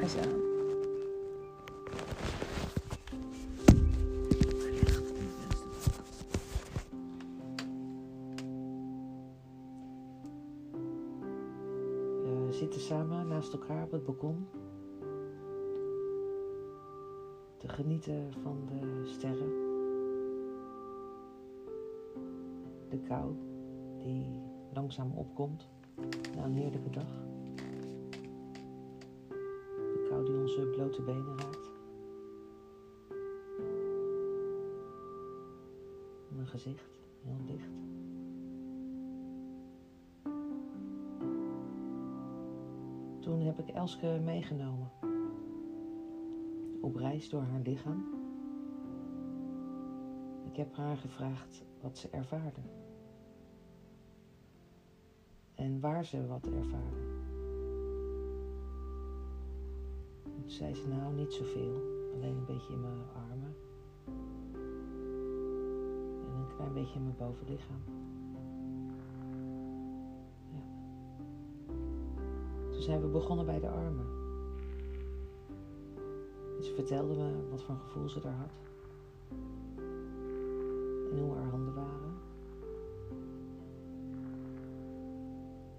Aan? We zitten samen naast elkaar op het balkon. Te genieten van de sterren. De kou die langzaam opkomt na een heerlijke dag. Blote benen raakt. Mijn gezicht heel licht. Toen heb ik Elske meegenomen. Op reis door haar lichaam. Ik heb haar gevraagd wat ze ervaarde. En waar ze wat ervaarde. Zei ze nou niet zoveel, alleen een beetje in mijn armen. En een klein beetje in mijn bovenlichaam. Ja. Toen zijn we begonnen bij de armen. En ze vertelde me wat voor een gevoel ze daar had. En hoe haar handen waren.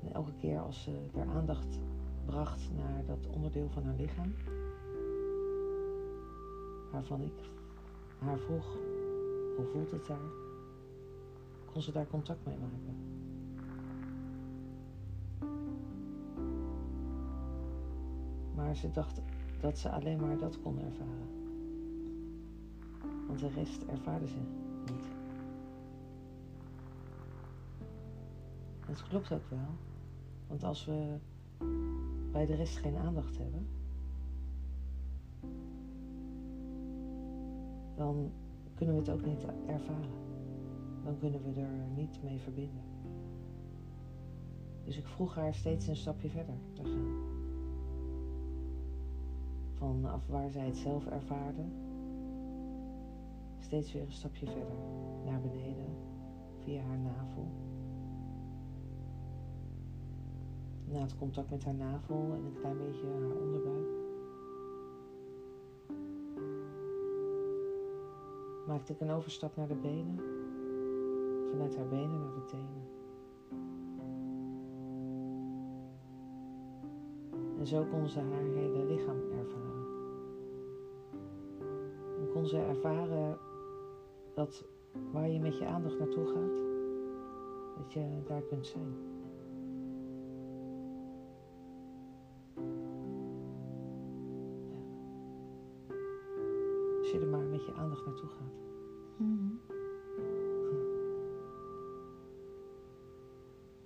En elke keer als ze haar aandacht bracht naar dat onderdeel van haar lichaam, waarvan ik haar vroeg hoe voelt het daar, kon ze daar contact mee maken. Maar ze dacht dat ze alleen maar dat kon ervaren. Want de rest ervaarde ze niet. En het klopt ook wel. Want als we bij de rest geen aandacht hebben, dan kunnen we het ook niet ervaren. Dan kunnen we er niet mee verbinden. Dus ik vroeg haar steeds een stapje verder te gaan. Vanaf waar zij het zelf ervaarde, steeds weer een stapje verder naar beneden via haar navel. Na het contact met haar navel en een klein beetje haar onderbuik. Maakte ik een overstap naar de benen. Vanuit haar benen naar de tenen. En zo kon ze haar hele lichaam ervaren. En kon ze ervaren dat waar je met je aandacht naartoe gaat, dat je daar kunt zijn. Aandacht naartoe gaat.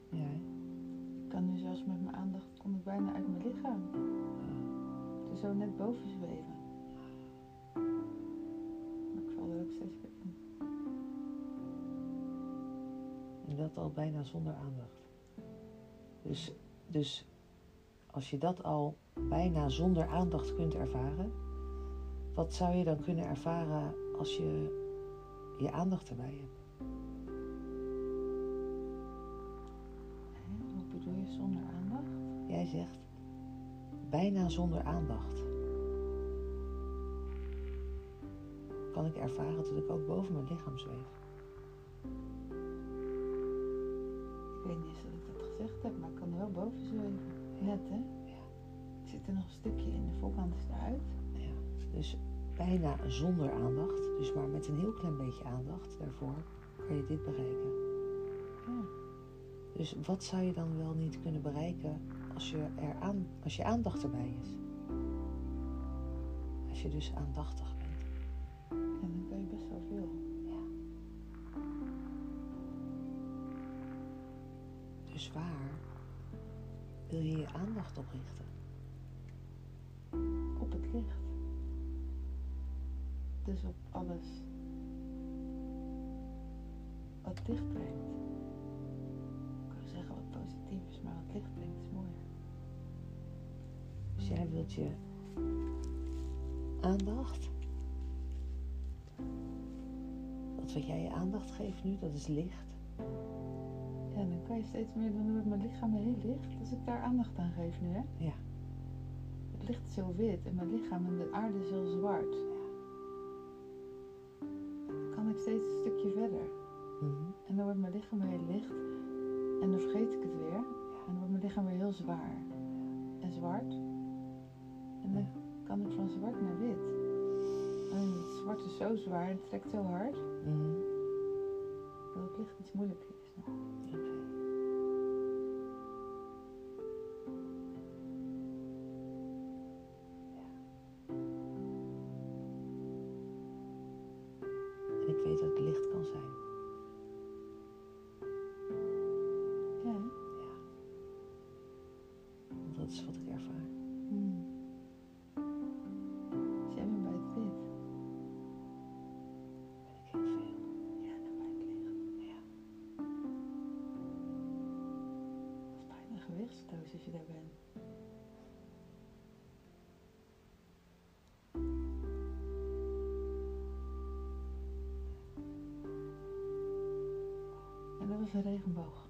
Ja, hè? Ik kan nu zelfs met mijn aandacht, kom ik bijna uit mijn lichaam. Het is zo net boven zweven. Maar ik val er ook steeds weer in. En dat al bijna zonder aandacht. Dus, dus als je dat al bijna zonder aandacht kunt ervaren, wat zou je dan kunnen ervaren als je je aandacht erbij hebt? Hè? Hoe bedoel je zonder aandacht? Jij zegt bijna zonder aandacht. Kan ik ervaren dat ik ook boven mijn lichaam zweef? Ik weet niet eens dat ik dat gezegd heb, maar ik kan er wel boven zweven. Net hè? Ja. Ik zit er nog een stukje in, de voorkant is eruit. Ja. Dus bijna zonder aandacht, dus maar met een heel klein beetje aandacht daarvoor, kan je dit bereiken. Ja. Dus wat zou je dan wel niet kunnen bereiken als je, er aan, als je aandacht erbij is? Als je dus aandachtig bent. En dan kan je best wel veel. Ja. Dus waar wil je je aandacht op richten? Dus op alles wat licht brengt. Ik kan zeggen wat positief is, maar wat licht brengt is mooi. Dus jij wilt je aandacht, dat wat jij je aandacht geeft nu, dat is licht. Ja, dan kan je steeds meer, dan wordt mijn lichaam heel licht als ik daar aandacht aan geef nu, hè? Ja. Dus het licht is heel wit en mijn lichaam en de aarde is heel zwart. Steeds een stukje verder. Mhm. En dan wordt mijn lichaam weer licht. En dan vergeet ik het weer. En dan wordt mijn lichaam weer heel zwaar. En zwart. En dan kan ik van zwart naar wit. En het zwart is zo zwaar en het trekt zo hard. Mhm. Dat het licht iets moeilijker is. Dat is wat ik ervaar. Hmm. Jij bent bij het wit. Ben ik heel veel. Ja, en bij het licht. Ja. Dat is bijna gewichtsloos als je daar bent. En dat was een regenboog.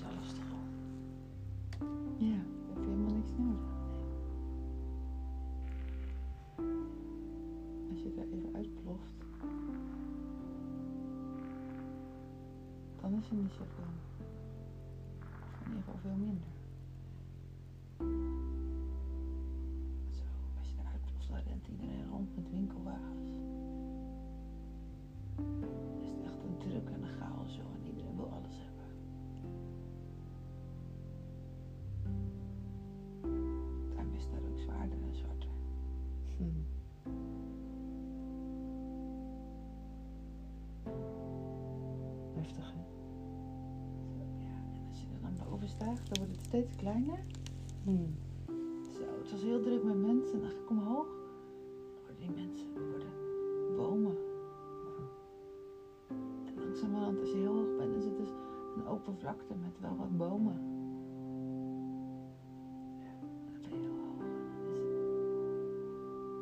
Daar is al. Ja, heb je helemaal niks nodig. Als je er even uitploft, dan is er niet zoveel. Of in ieder geval veel minder. Staat, dan wordt het steeds kleiner. Mhm. Zo, het was heel druk met mensen. En dan ga ik omhoog. Dan worden die mensen worden bomen. En langzamerhand, als je heel hoog bent, is het dus een open vlakte met wel wat bomen. En dan ben je heel hoog. En dan is het...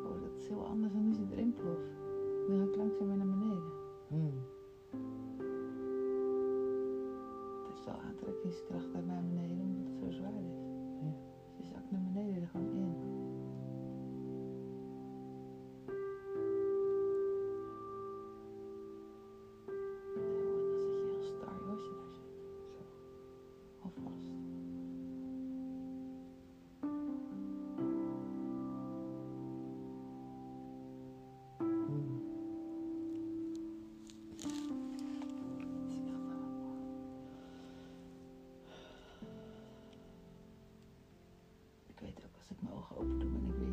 Oh, dat is heel anders dan als je erin ploft. Dan ga ik langzaam weer naar beneden. Mhm. Als ik mijn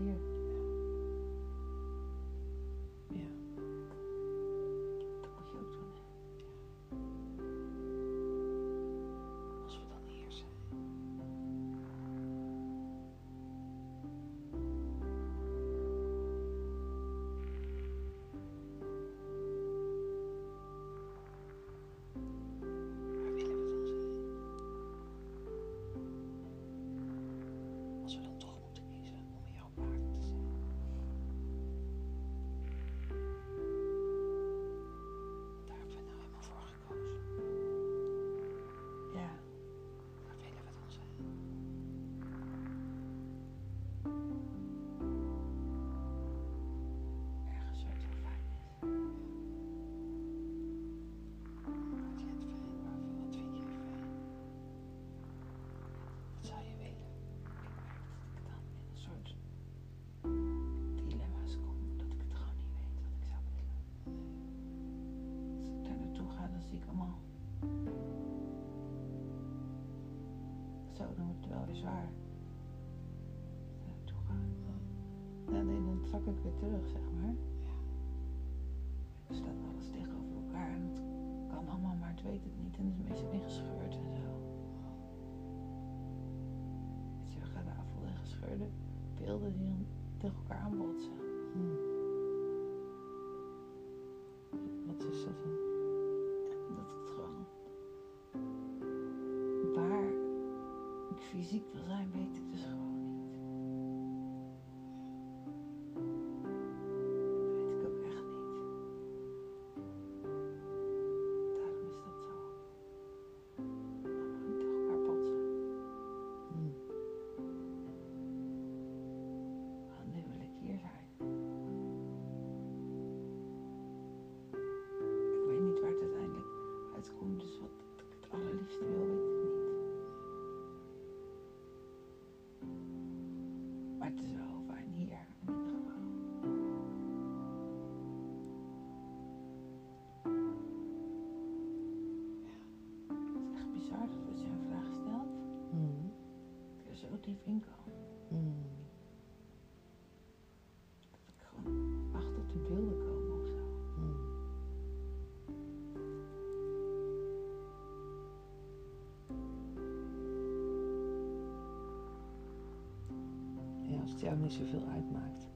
dan wordt het wel weer zwaar. Toegaan. Ja. En dan zak ik weer terug, zeg maar. Ja. Er staat alles tegenover elkaar kan allemaal, maar het weet het niet. En het is meestal ingescheurd en zo. Weet je, we gaan en gescheurde beelden die dan tegen elkaar aanbotsen. ziek was die inkomen. Dat ik gewoon achter de beelden komen of zo. Ja, als het jou niet zoveel uitmaakt.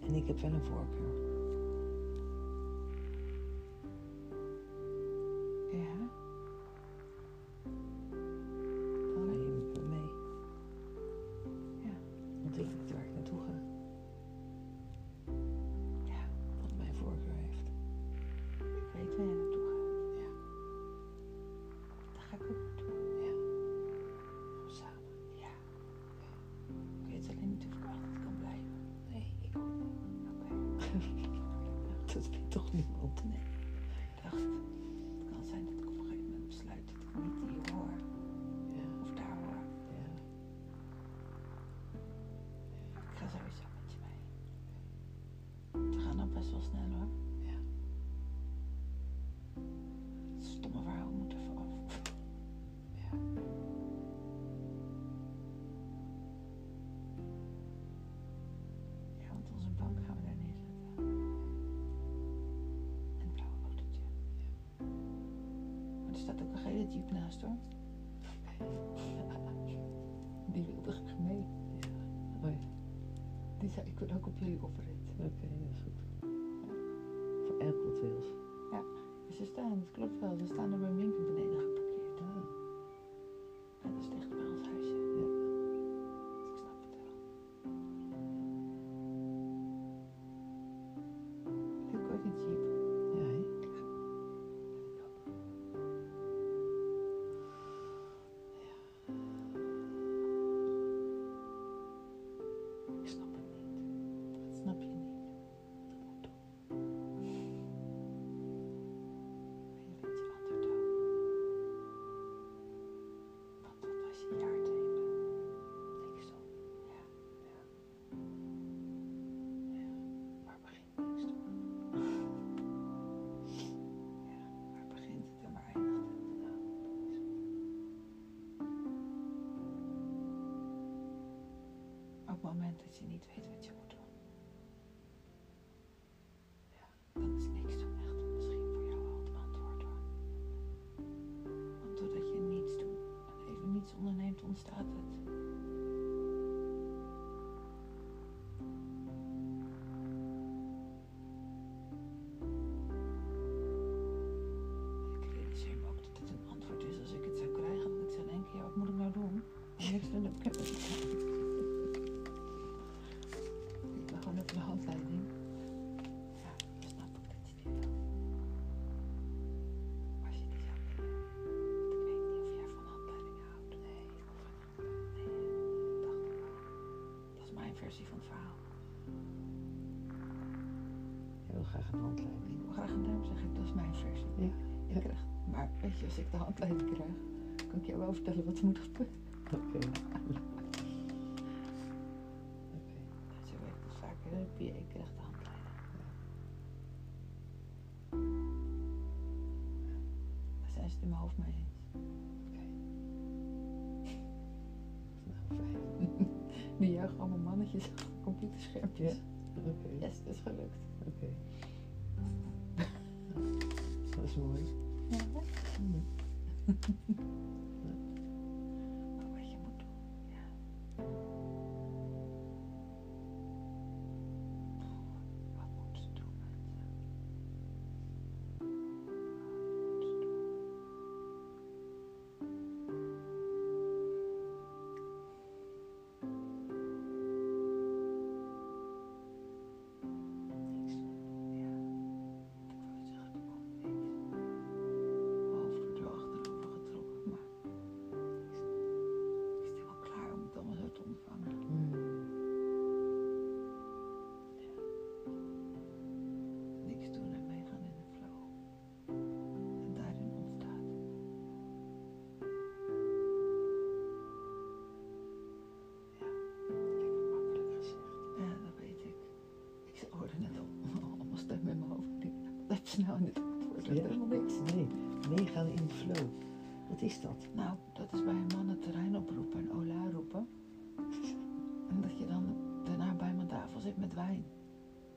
En ik heb wel een voorkeur. staat ook een gele jeep naast hoor. Die wilde graag mee. Oh ja. Die zei, ik wil ook op jullie oprit. Oké, dat is goed. Voor Apple Tails. Ja, ze staan, dat klopt wel. Ze staan er bij Minkenburg. moment dat je niet weet wat je moet doen. versie van verhaal. Jij wil graag een handleiding. Ik wil graag een duim zeggen, dat is mijn versie. Ja. Ik krijg, maar weet je, als ik de handleiding krijg, kan ik je wel vertellen wat er moet gebeuren. Oké. Ja. helemaal niks. Nee, meegaan in de flow. Wat is dat? Nou, dat is bij een man het terrein oproepen en ola roepen. En dat je dan daarna bij mijn tafel zit met wijn.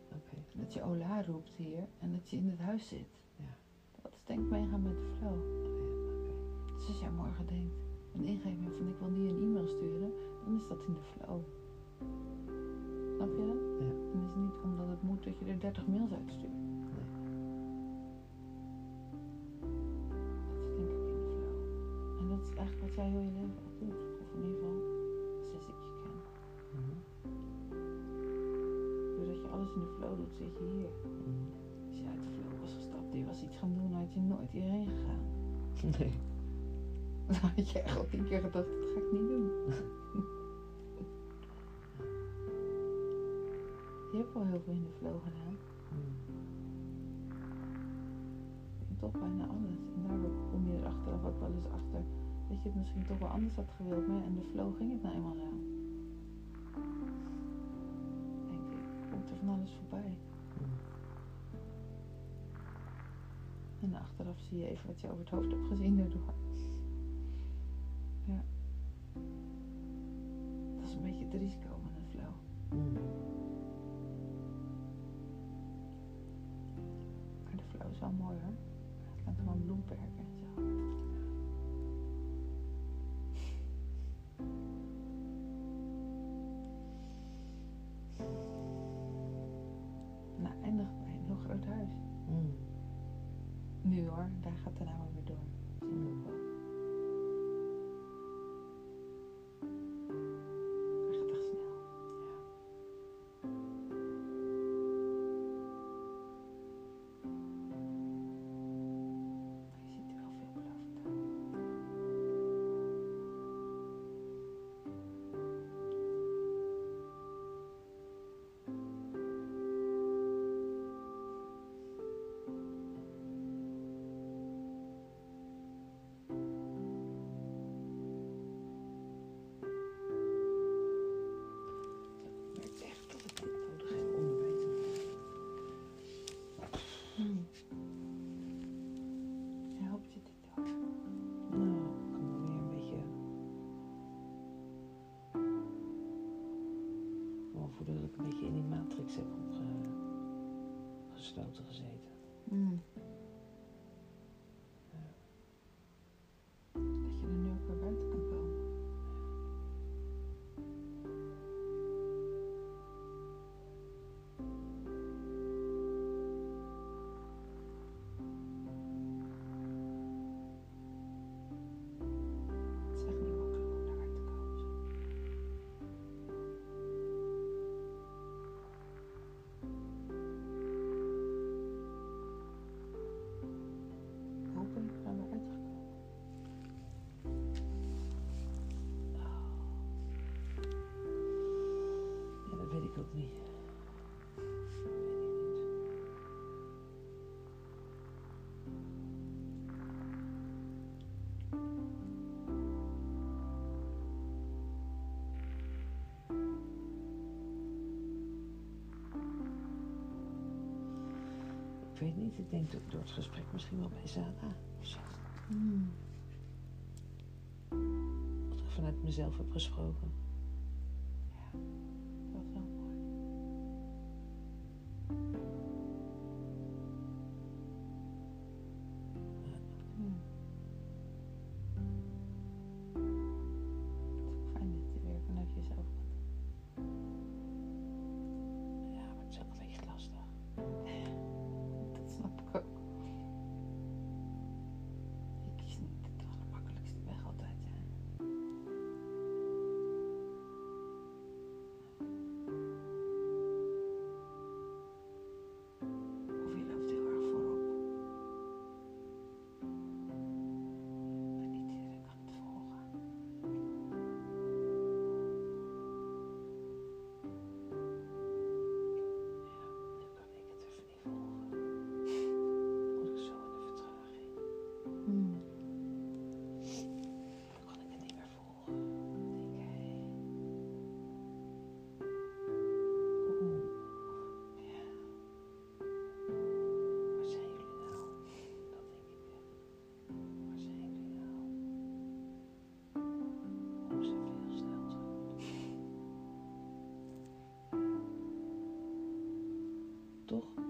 Oké. Dat je ola roept hier en dat je in het huis zit. Ja. Dat is denk ik meegaan met de flow. Oké. Dus als jij morgen denkt, een ingeving van ik wil die een e-mail sturen, dan is dat in de flow. Snap je dat? Ja. En het is niet omdat het moet dat je er 30 mails uitstuurt. Eigenlijk wat jij heel je leven al doet. Of in ieder geval, sinds ik je ken. Mhm. Doordat je alles in de flow doet, zit je hier. Mhm. Als je uit de flow was gestapt, die was iets gaan doen, had je nooit hierheen gegaan. Nee. Dan had je echt al tien keer gedacht, dat ga ik niet doen. je hebt wel heel veel in de flow gedaan. Mhm. En toch bijna alles. En daardoor kom je er achteraf ook wel eens achter dat je het misschien toch wel anders had gewild. Maar in de flow ging het nou eenmaal zo. Denk ik. Komt er van alles voorbij. En achteraf zie je even wat je over het hoofd hebt gezien daardoor. Ja. Dat is een beetje het risico van een flow. Maar de flow is wel mooi hoor. Het laat gewoon bloemperken Daar gaat de naam weer door. Opgesloten gezeten. Ik weet niet, ik denk dat ik door het gesprek misschien wel bij Zana of zo. Hmm. Wat ik vanuit mezelf heb gesproken. Arthur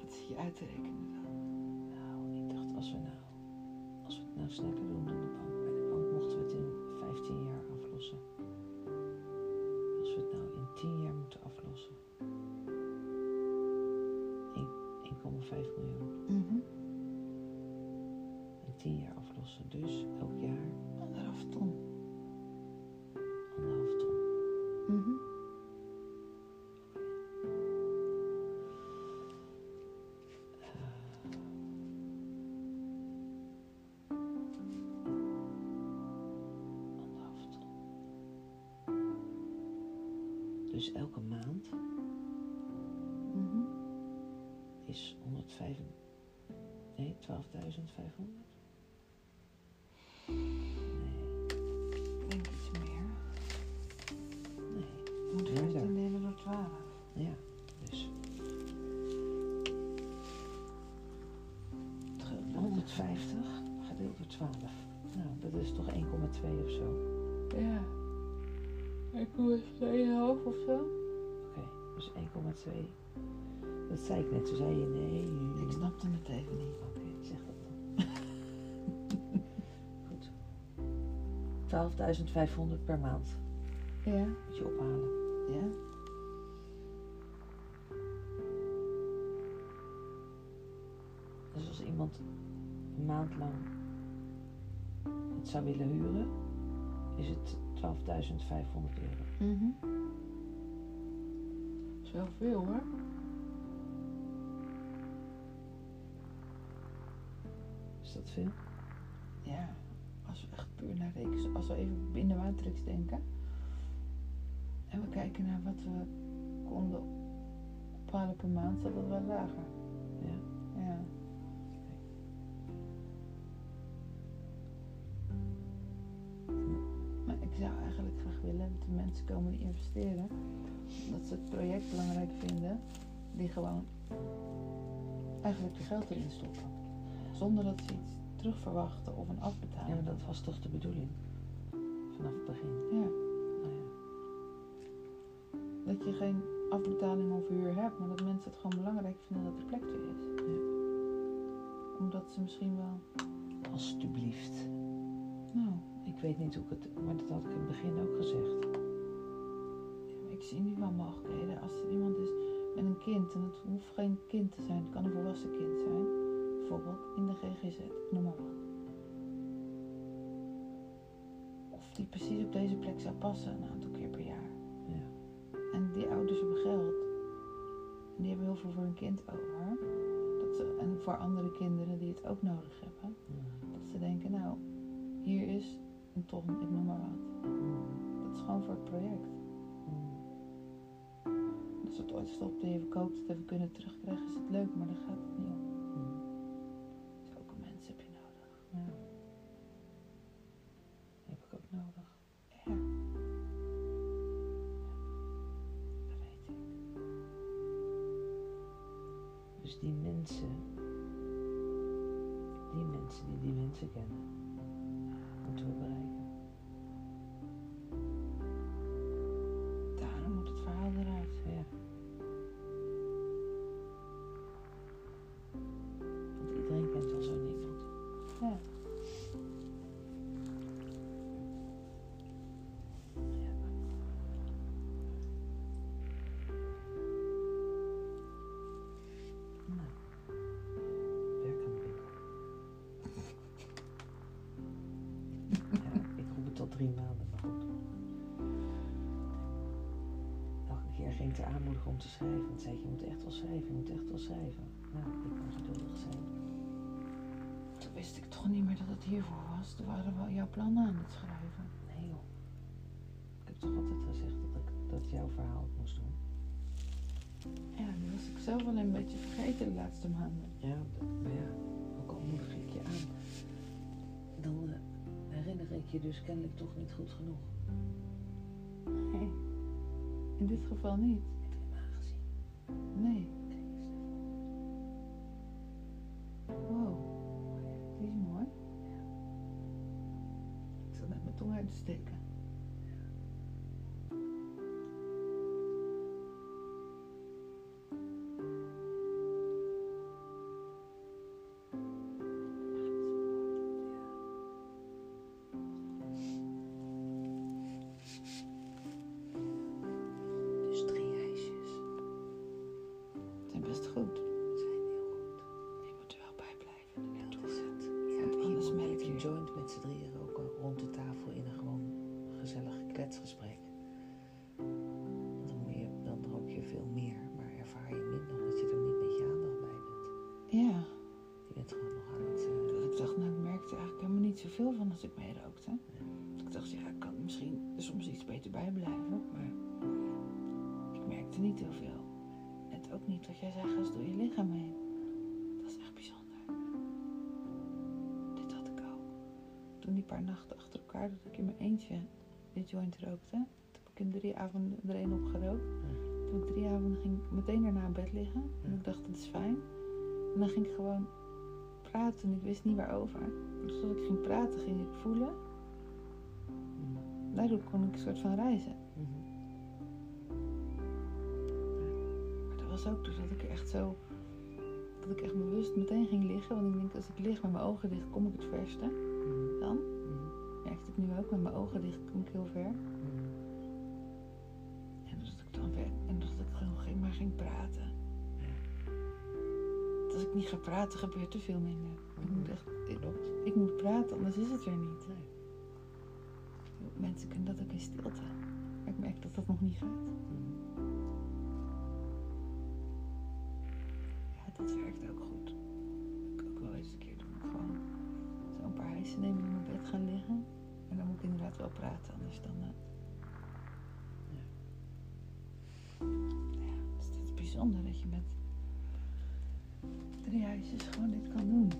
Wat zie je uit te rekenen dan? Nou, ik dacht als we nou, als we het nou sneller doen, Dus elke maand Mhm. is 105. Nee, 12.500? 12.500 per maand Ja. moet je ophalen. Ja. Dus als iemand een maand lang het zou willen huren, is het 12.500 euro. Mhm. Dat is wel veel hoor. Is dat veel? Als we even binnen Matrix denken. En we kijken naar wat we konden ophalen per maand, zat dat wel lager. Ja. Ja. Maar ik zou eigenlijk graag willen dat de mensen komen die investeren. Dat ze het project belangrijk vinden. Die gewoon eigenlijk je geld erin stoppen. Zonder dat ze iets terugverwachten of een ja, afbetaling. maar dat was toch de bedoeling? Vanaf het begin. Ja, Nou ja. dat je geen afbetaling of huur hebt, maar dat mensen het gewoon belangrijk vinden dat er plek weer is. Ja. Omdat ze misschien wel, Alsjeblieft. nou, Ik weet niet hoe ik het, maar dat had ik in het begin ook gezegd. ik zie nu wel mogelijkheden. Als er iemand is met een kind, en het hoeft geen kind te zijn, het kan een volwassen kind zijn, bijvoorbeeld in de GGZ, noem maar die precies op deze plek zou passen een aantal keer per jaar. Ja. En die ouders hebben geld. En die hebben heel veel voor hun kind over. Dat ze, en voor andere kinderen die het ook nodig hebben. Dat ze denken, nou, hier is een ton, ik noem maar wat. Dat is gewoon voor het project. Mm. Als het ooit stopt en je verkoopt het en we kunnen terugkrijgen, is het leuk, maar daar gaat het niet om. Ik er aanmoedigen om te schrijven. Want zei je moet echt wel schrijven, je moet echt wel schrijven. Nou, ik kan geduldig zijn. Toen wist ik toch niet meer dat het hiervoor was. Toen waren we jouw plannen aan het schrijven. Nee joh. Ik heb toch altijd gezegd dat ik dat jouw verhaal moest doen. Ja, nu was ik zelf wel een beetje vergeten de laatste maanden. Ja, d- maar ja, ook al moedig ik je aan, dan eh, herinner ik je dus kennelijk toch niet goed genoeg. Dit geval niet. Wat jij eens door je lichaam heen. Dat is echt bijzonder. Dit had ik ook. Toen die paar nachten achter elkaar, dat ik in mijn eentje dit joint rookte. Toen heb ik in drie avonden er één opgerookt. Toen ik drie avonden ging ik meteen daarna in bed liggen. En ik dacht, dat is fijn. En dan ging ik gewoon praten en ik wist niet waarover. Dus als ik ging praten, ging ik voelen. Daardoor kon ik een soort van reizen. Was ook doordat ik echt zo... Dat ik echt bewust meteen ging liggen. Want ik denk, als ik lig met mijn ogen dicht, kom ik het verste. Mhm, Dan mhm, merkte ik nu ook, met mijn ogen dicht kom ik heel ver. mhm. En dat ik dan weg, en dat ik gewoon maar ging praten. Want Als ik niet ga praten, gebeurt er veel minder. Ik moet echt, ik, ik moet praten, anders is het er niet. Mensen kunnen dat ook in stilte. Maar ik merk dat dat nog niet gaat. Inderdaad wel praten, anders dan... eh, Ja. Ja, het is bijzonder dat je met drie huisjes gewoon dit kan doen.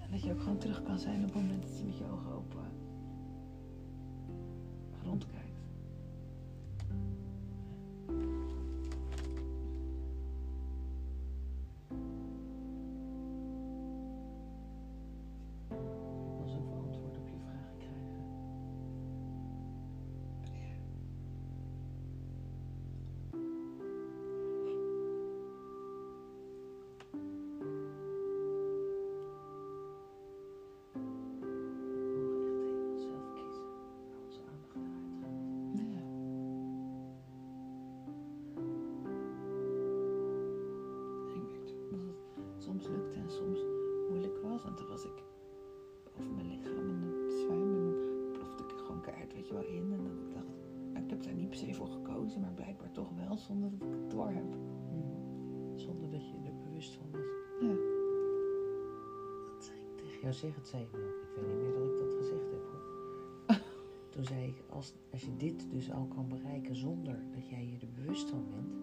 En dat je ook gewoon terug kan zijn op het moment dat je met je ogen open zonder dat ik het door heb. Zonder dat je er bewust van was. Ja. Dat zei ik tegen jou zeg, het zei ik nog. Ik weet niet meer dat ik dat gezegd heb hoor. Toen zei ik, als, als je dit dus al kan bereiken zonder dat jij je er bewust van bent,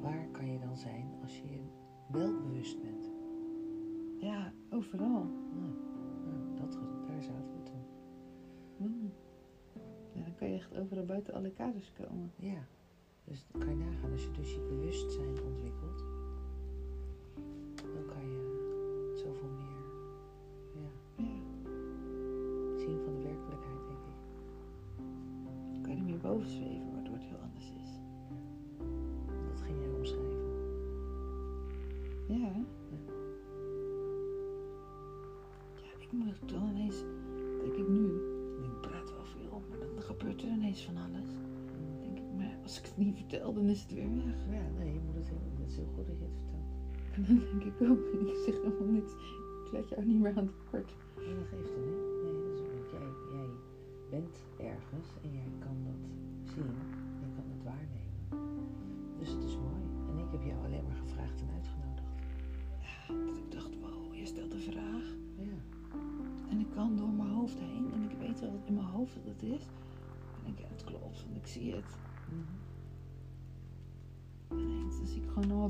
waar kan je dan zijn als je je wel bewust bent? Ja, overal. Overal buiten alle kaders komen. Ja, dus kan je nagaan, als je dus je bewustzijn ontwikkelt,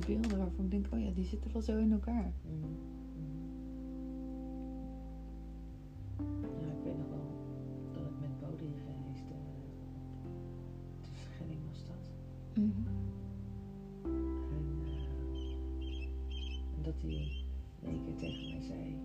beelden waarvan ik denk, oh ja, die zitten wel zo in elkaar. Mhm. Mhm. Ja, ik weet nog wel dat ik met Bodie reisde. De Schelling was dat. En, eh, en dat hij in één keer tegen mij zei: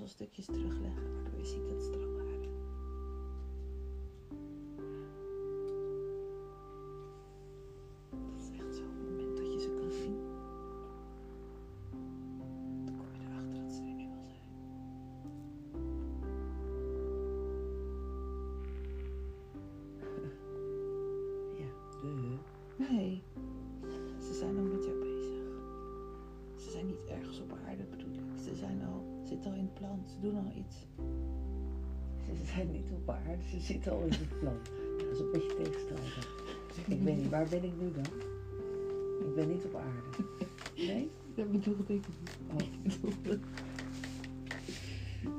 puzzelstukjes terugleggen waardoor je ziet dat het Ze doen al iets. Ze zijn niet op aarde, ze zitten al in het plan. Dat is een beetje tegenstrijdig. Ik weet niet, waar ben ik nu dan? Ik ben niet op aarde. Nee? Dat bedoelde ik niet. Oh. Ik bedoelde...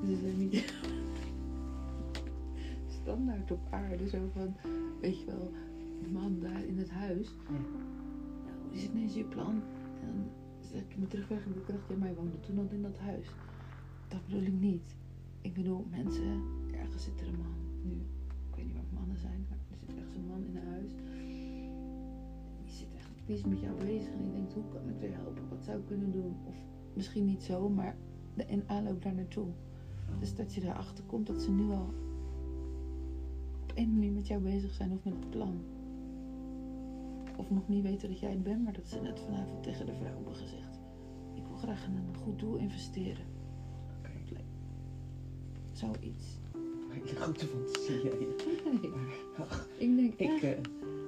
Ze zijn niet standaard op aarde. Zo van, weet je wel, de man daar in het huis. Ja. Nou, is het ineens je plan? En dan zeg ik me terugweg en ik dacht, ja, mij woonde toen al in dat huis. Dat bedoel ik niet. Ik bedoel, mensen, ergens zit er een man nu. Ik weet niet waar mannen zijn, maar er zit ergens een man in een huis. Die zit echt, die is met jou bezig en die denkt, hoe kan ik weer helpen? Wat zou ik kunnen doen? Of misschien niet zo, maar de in aanloop daar naartoe. Dus dat je erachter komt dat ze nu al op een manier met jou bezig zijn of met het plan. Of nog niet weten dat jij het bent, maar dat ze net vanavond tegen de vrouw hebben gezegd. Ik wil graag in een goed doel investeren. Hele grote fantasie. ja. Nee, Maar, ach, ik denk, ik, eh,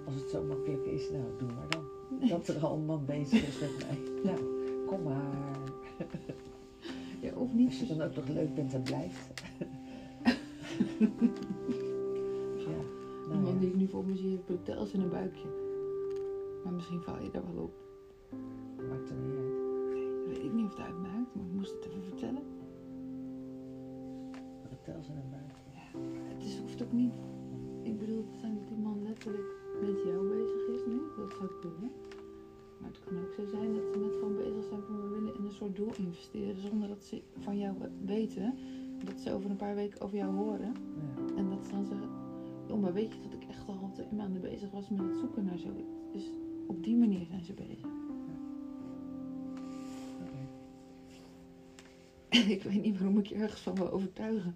als het zo makkelijk is, nou, doe maar dan. Dat er al een man bezig is met mij. Nou, kom maar. ja, of niet. Als je dan ook nog leuk bent en blijft. ja, Een nou man die ik nu voor me zie heeft hotels in een buikje. Maar misschien val je daar wel op. Maakt er niet uit. Nee, weet ik niet of het uitmaakt, maar ik moest het even vertellen. Vertel ze buiten. Ja, maar het is, hoeft ook niet. Ik bedoel, het zijn dat die man letterlijk met jou bezig is nu. Dat zou kunnen. Maar het kan ook zo zijn dat ze met van bezig zijn van we willen in een soort doel investeren. Zonder dat ze van jou weten. Dat ze over een paar weken over jou horen. Ja. En dat ze dan zeggen, joh, maar weet je dat ik echt al twee maanden bezig was met het zoeken naar zoiets. Dus op die manier zijn ze bezig. Oké. ik weet niet waarom ik je ergens van wil overtuigen.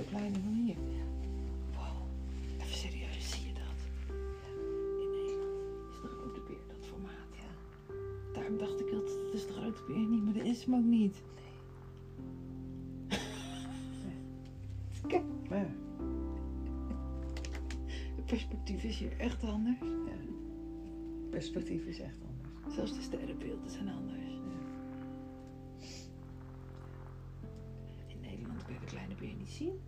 zo kleiner dan hier. Wow. Even serieus, zie je dat? In Nederland is de grote beer dat formaat. Ja. Daarom dacht ik altijd, dat is de grote beer niet, maar dat is hem ook niet. Kijk, Maar het perspectief is hier echt anders. ja, perspectief is echt anders. Zelfs de sterrenbeelden zijn anders. you.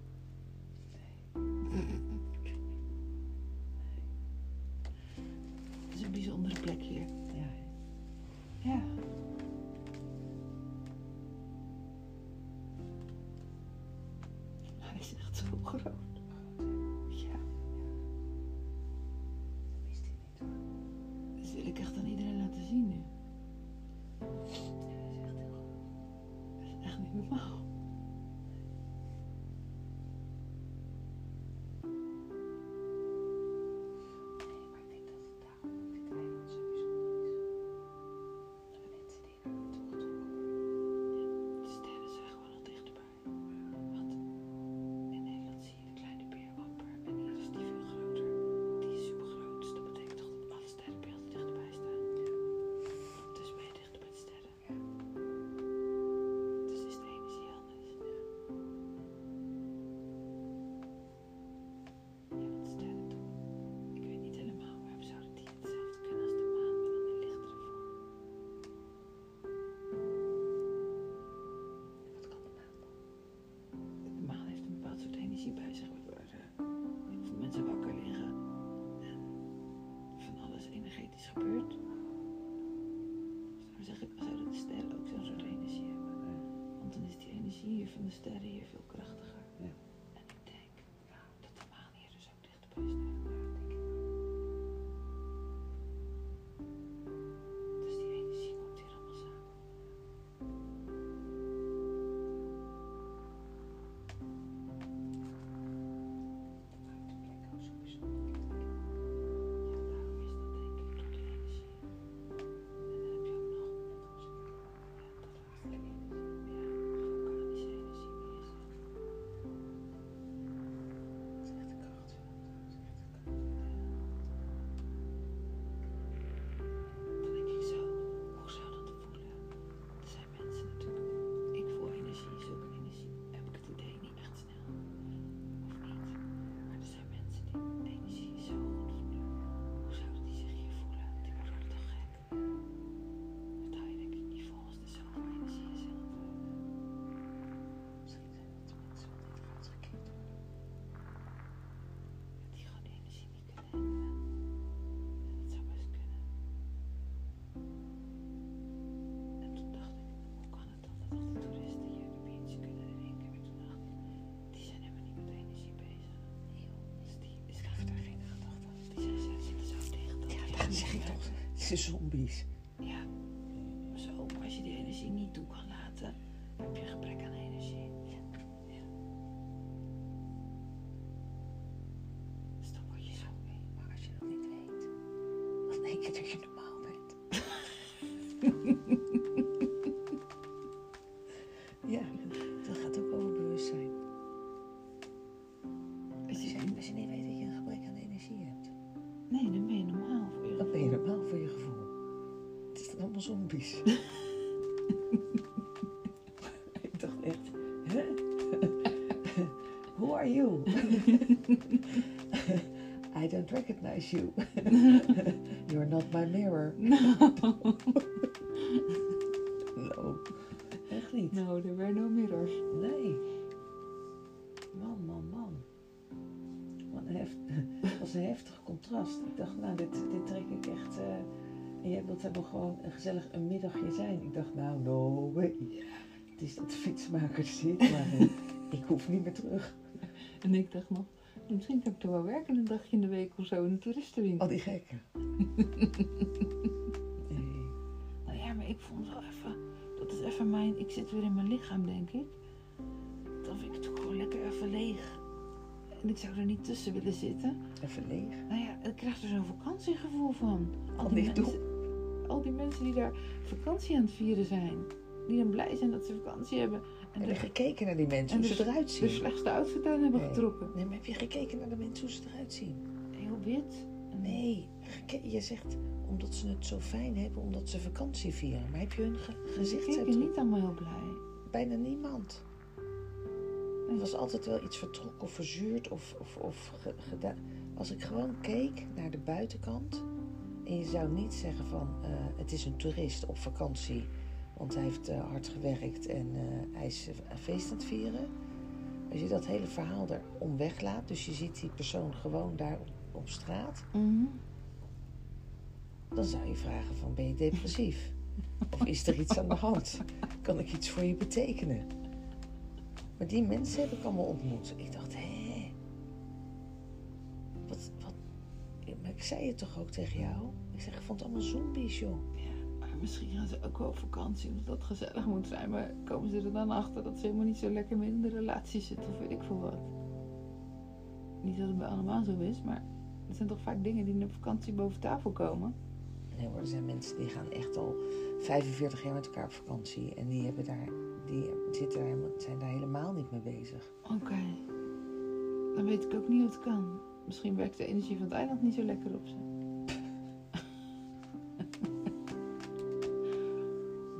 Van de sterren hier veel krachtiger. Zeg ik toch. werken. Het is zombies. Ja, zo. Als je die energie niet toe kan Ik dacht, nou, dit, dit trek ik echt. eh, en jij wilt hebben gewoon een gezellig een middagje zijn. Ik dacht, nou, no way. Het is dat fietsmaker zit, maar eh, ik hoef niet meer terug. En ik dacht nog, misschien kan ik toch wel werken een dagje in de week of zo in een toeristenwinkel. Al die gekken. Nee. Nou ja, maar ik vond wel even, dat is even mijn, ik zit weer in mijn lichaam denk ik. Dan vind ik het gewoon lekker even leeg. En ik zou er niet tussen willen zitten. Even leeg. Nou ja, ik krijg er zo'n vakantiegevoel van. Al die, mensen, al die mensen die daar vakantie aan het vieren zijn. Die dan blij zijn dat ze vakantie hebben. En Heb je de, gekeken naar die mensen, en hoe de- ze eruit de zien? slechtste outfit aan hebben Nee. getrokken. Nee, maar heb je gekeken naar de mensen, hoe ze eruit zien? Heel wit. Nee, je zegt omdat ze het zo fijn hebben, omdat ze vakantie vieren. Maar heb je hun gezicht? keken hebt- niet allemaal heel blij. Bijna niemand. Er was altijd wel iets vertrokken of verzuurd of, of, of ge- gedaan. Als ik gewoon keek naar de buitenkant en je zou niet zeggen van eh, het is een toerist op vakantie, want hij heeft eh, hard gewerkt en eh, hij is een feest aan het vieren. Als je dat hele verhaal er om weglaat, dus je ziet die persoon gewoon daar op, op straat, dan zou je vragen van ben je depressief? Of is er iets aan de hand? Kan ik iets voor je betekenen? Maar die mensen heb ik allemaal ontmoet. Ik dacht, hé. Wat, wat. Maar ik zei het toch ook tegen jou? Ik zeg, ik vond het allemaal zombies, joh. Ja, maar misschien gaan ze ook wel op vakantie omdat dat gezellig moet zijn. Maar komen ze er dan achter dat ze helemaal niet zo lekker meer in de relatie zitten of weet ik veel wat. Niet dat het bij allemaal zo is, maar het zijn toch vaak dingen die op vakantie boven tafel komen. Nee hoor, er zijn mensen die gaan echt al 45 jaar met elkaar op vakantie. En die, hebben daar, die zitten daar, helemaal- zijn daar helemaal niet mee bezig. Oké. Dan weet ik ook niet hoe het kan. Misschien werkt de energie van het eiland niet zo lekker op ze.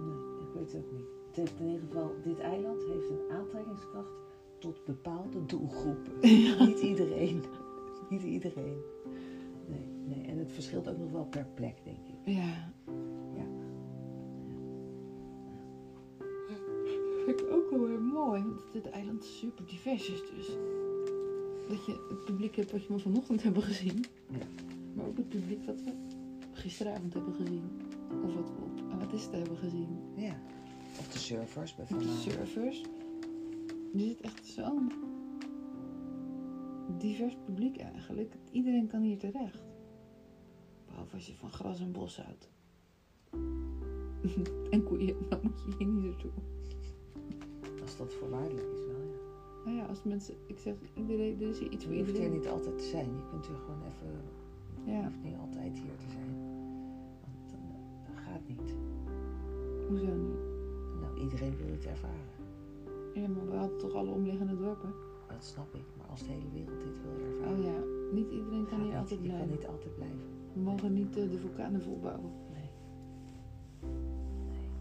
Nee, ik weet het ook niet. Het heeft in ieder geval, dit eiland heeft een aantrekkingskracht tot bepaalde doelgroepen. Niet iedereen. Niet iedereen. Nee, nee, en het verschilt ook nog wel per plek, denk ik. Ja. Vind ik ook wel weer mooi, want dit eiland super divers is dus. Dat je het publiek hebt wat je maar vanochtend hebben gezien. Ja. Maar ook het publiek wat we gisteravond hebben gezien. Of wat we op Amatista hebben gezien. Ja. Of de surfers Of de bijvoorbeeld. surfers. Je zit echt zo'n divers publiek eigenlijk. Iedereen kan hier terecht. Behalve als je van gras en bos houdt. en koeien, dan moet je hier niet naartoe. Dat voorwaardelijk is wel, ja. Nou ja, als mensen, ik zeg iedereen, er is hier iets voor Je hoeft hier iedereen. niet altijd te zijn. Je kunt er gewoon even... Je Ja, hoeft niet altijd hier te zijn. Want dan, dat gaat niet. hoezo niet? Nou, iedereen wil het ervaren. Ja, maar we hadden toch alle omliggende dorpen? Dat snap ik. Maar als de hele wereld dit wil ervaren... Oh ja, niet iedereen kan hier altijd Je kan blijven. niet altijd blijven. We mogen niet eh, de vulkanen volbouwen. Nee.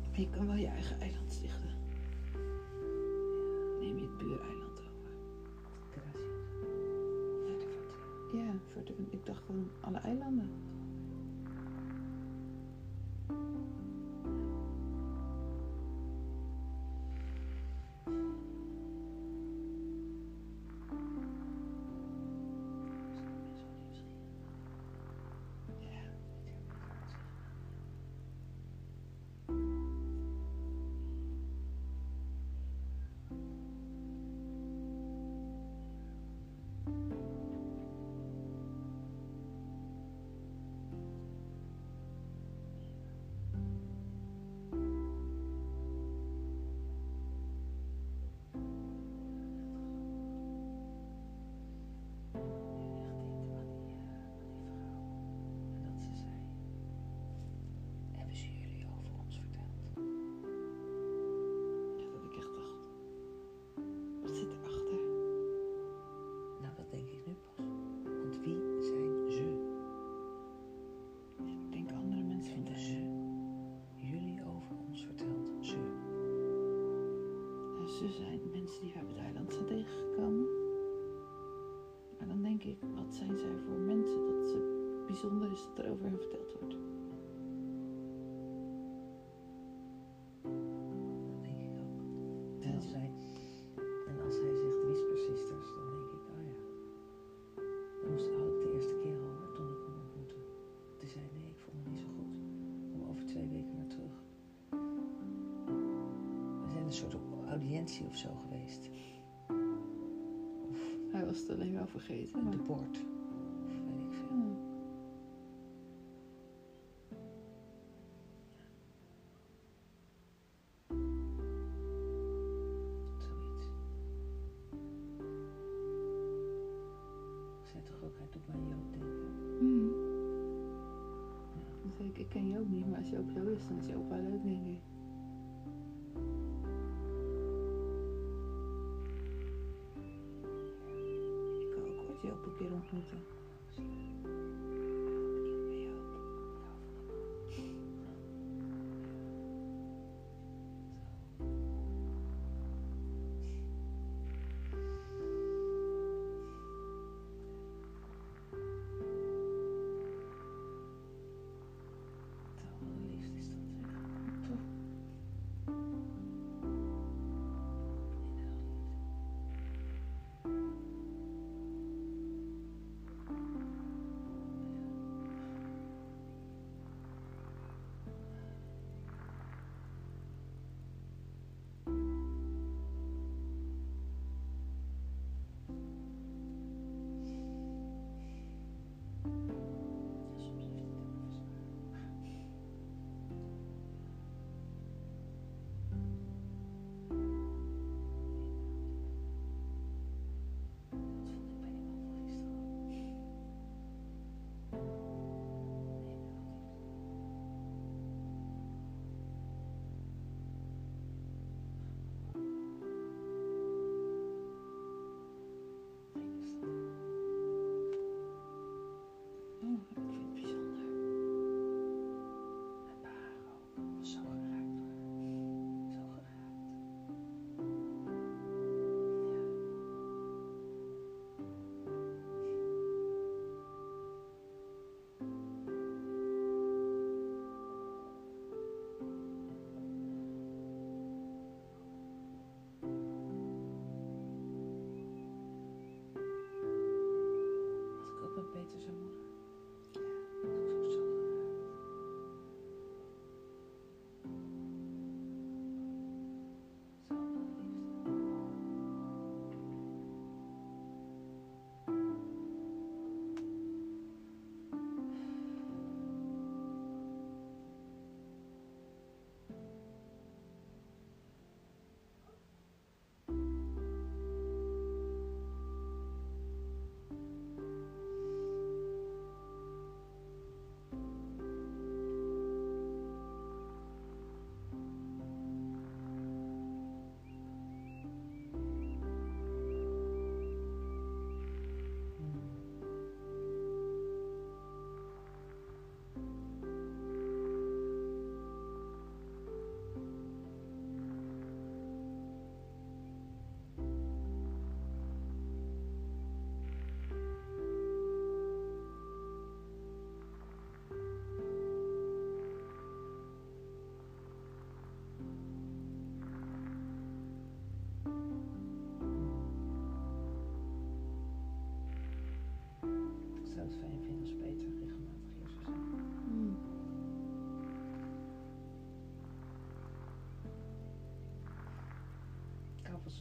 Maar je kan wel je eigen eiland stichten. Het buureiland over. Gracias. Ja, verder, ik dacht gewoon alle eilanden. Ze zijn mensen die op het eiland zijn tegengekomen. Maar dan denk ik, wat zijn zij voor mensen dat ze bijzonder is dat er over hen verteld wordt? Ook ooit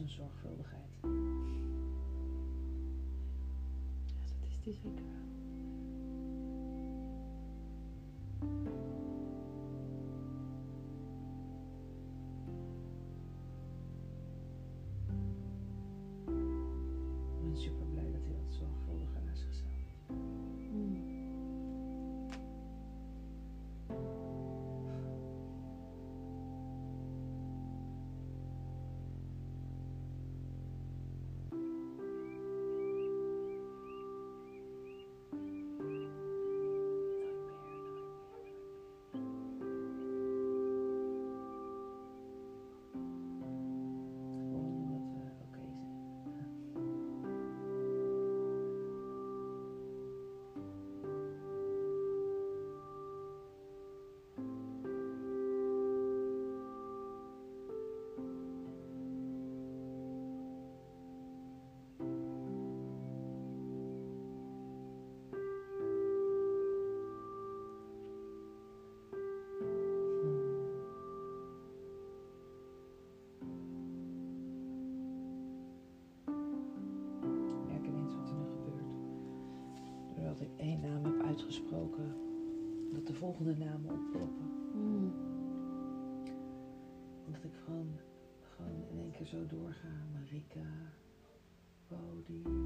en zorgvuldigheid. Ja, dat is die zeker wel. dat ik één naam heb uitgesproken, dat de volgende namen opkloppen. Mm. Dat ik gewoon, gewoon in één keer zo doorga. Marika, Bodie.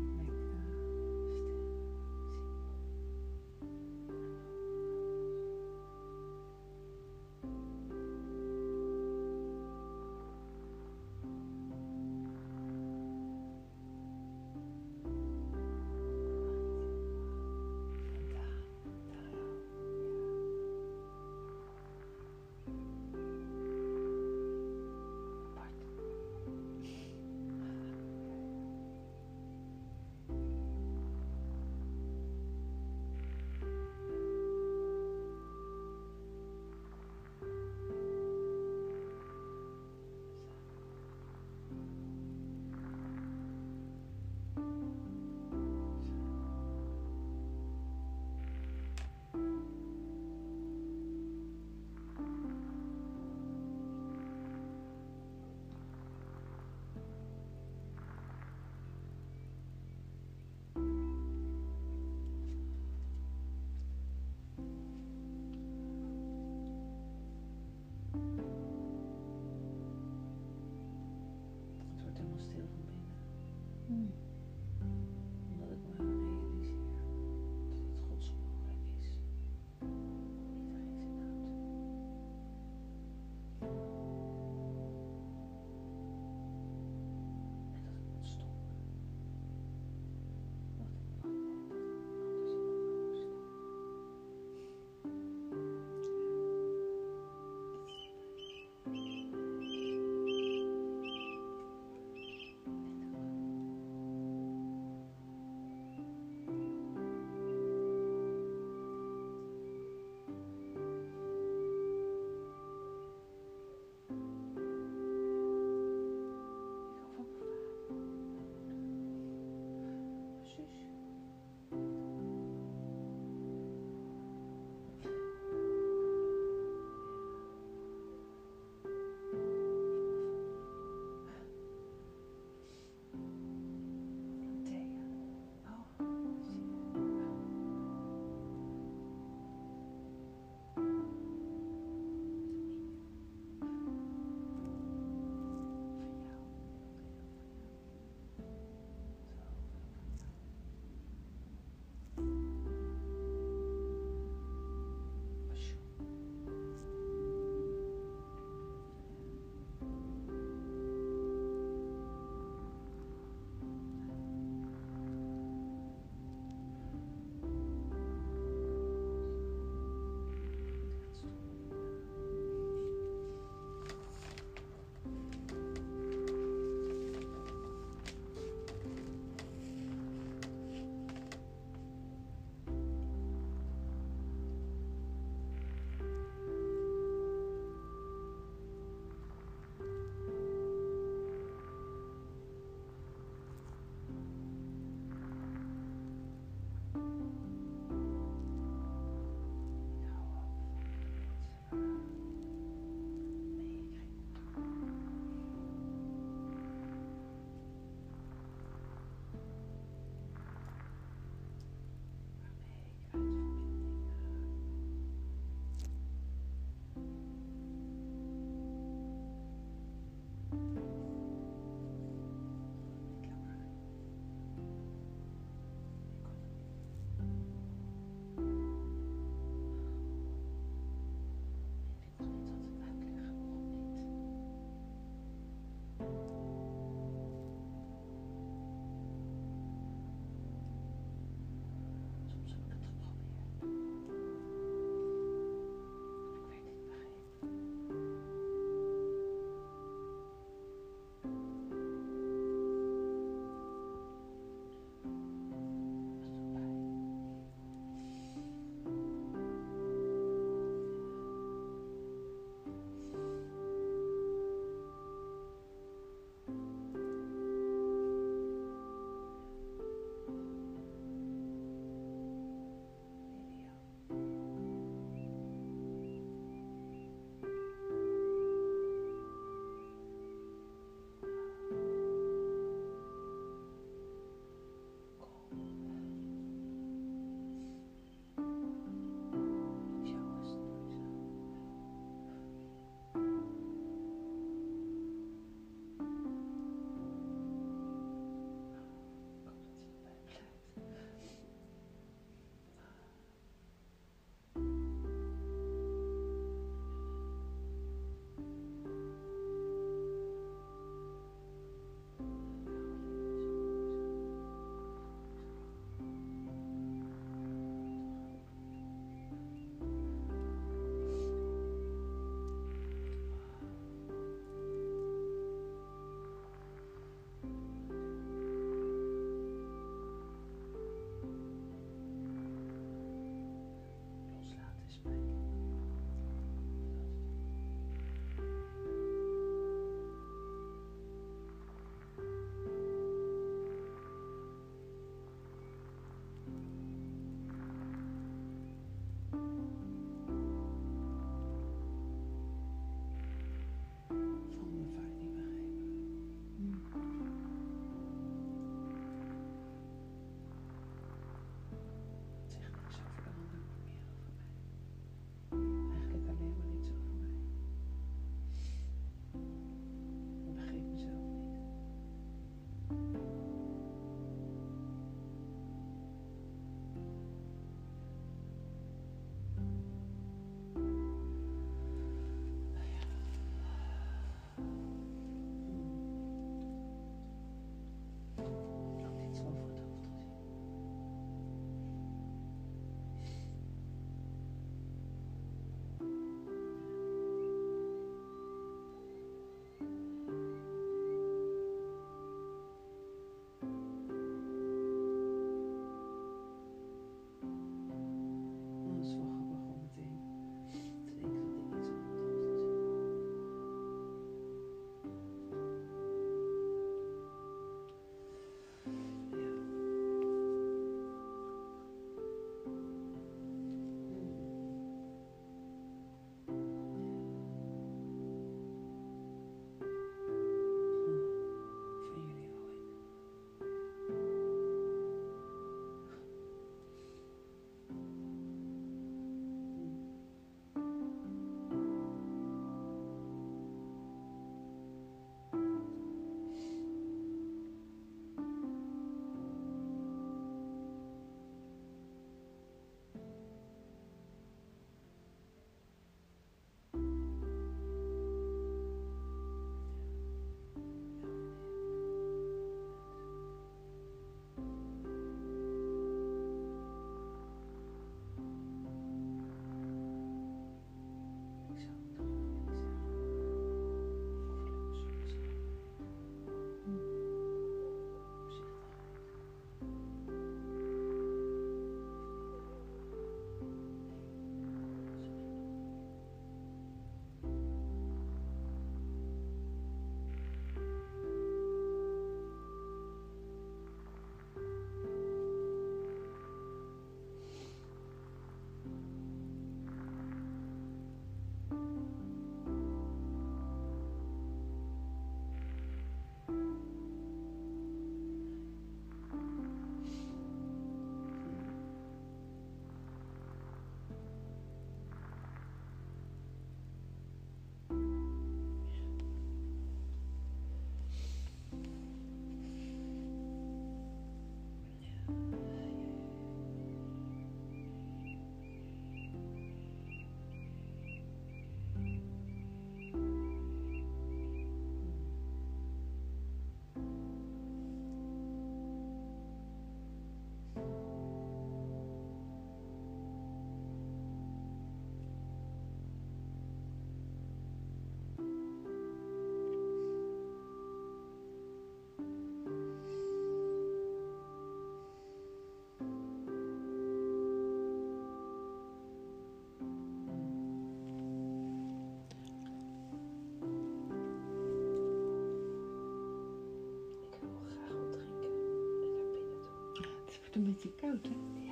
Een beetje koud, hè?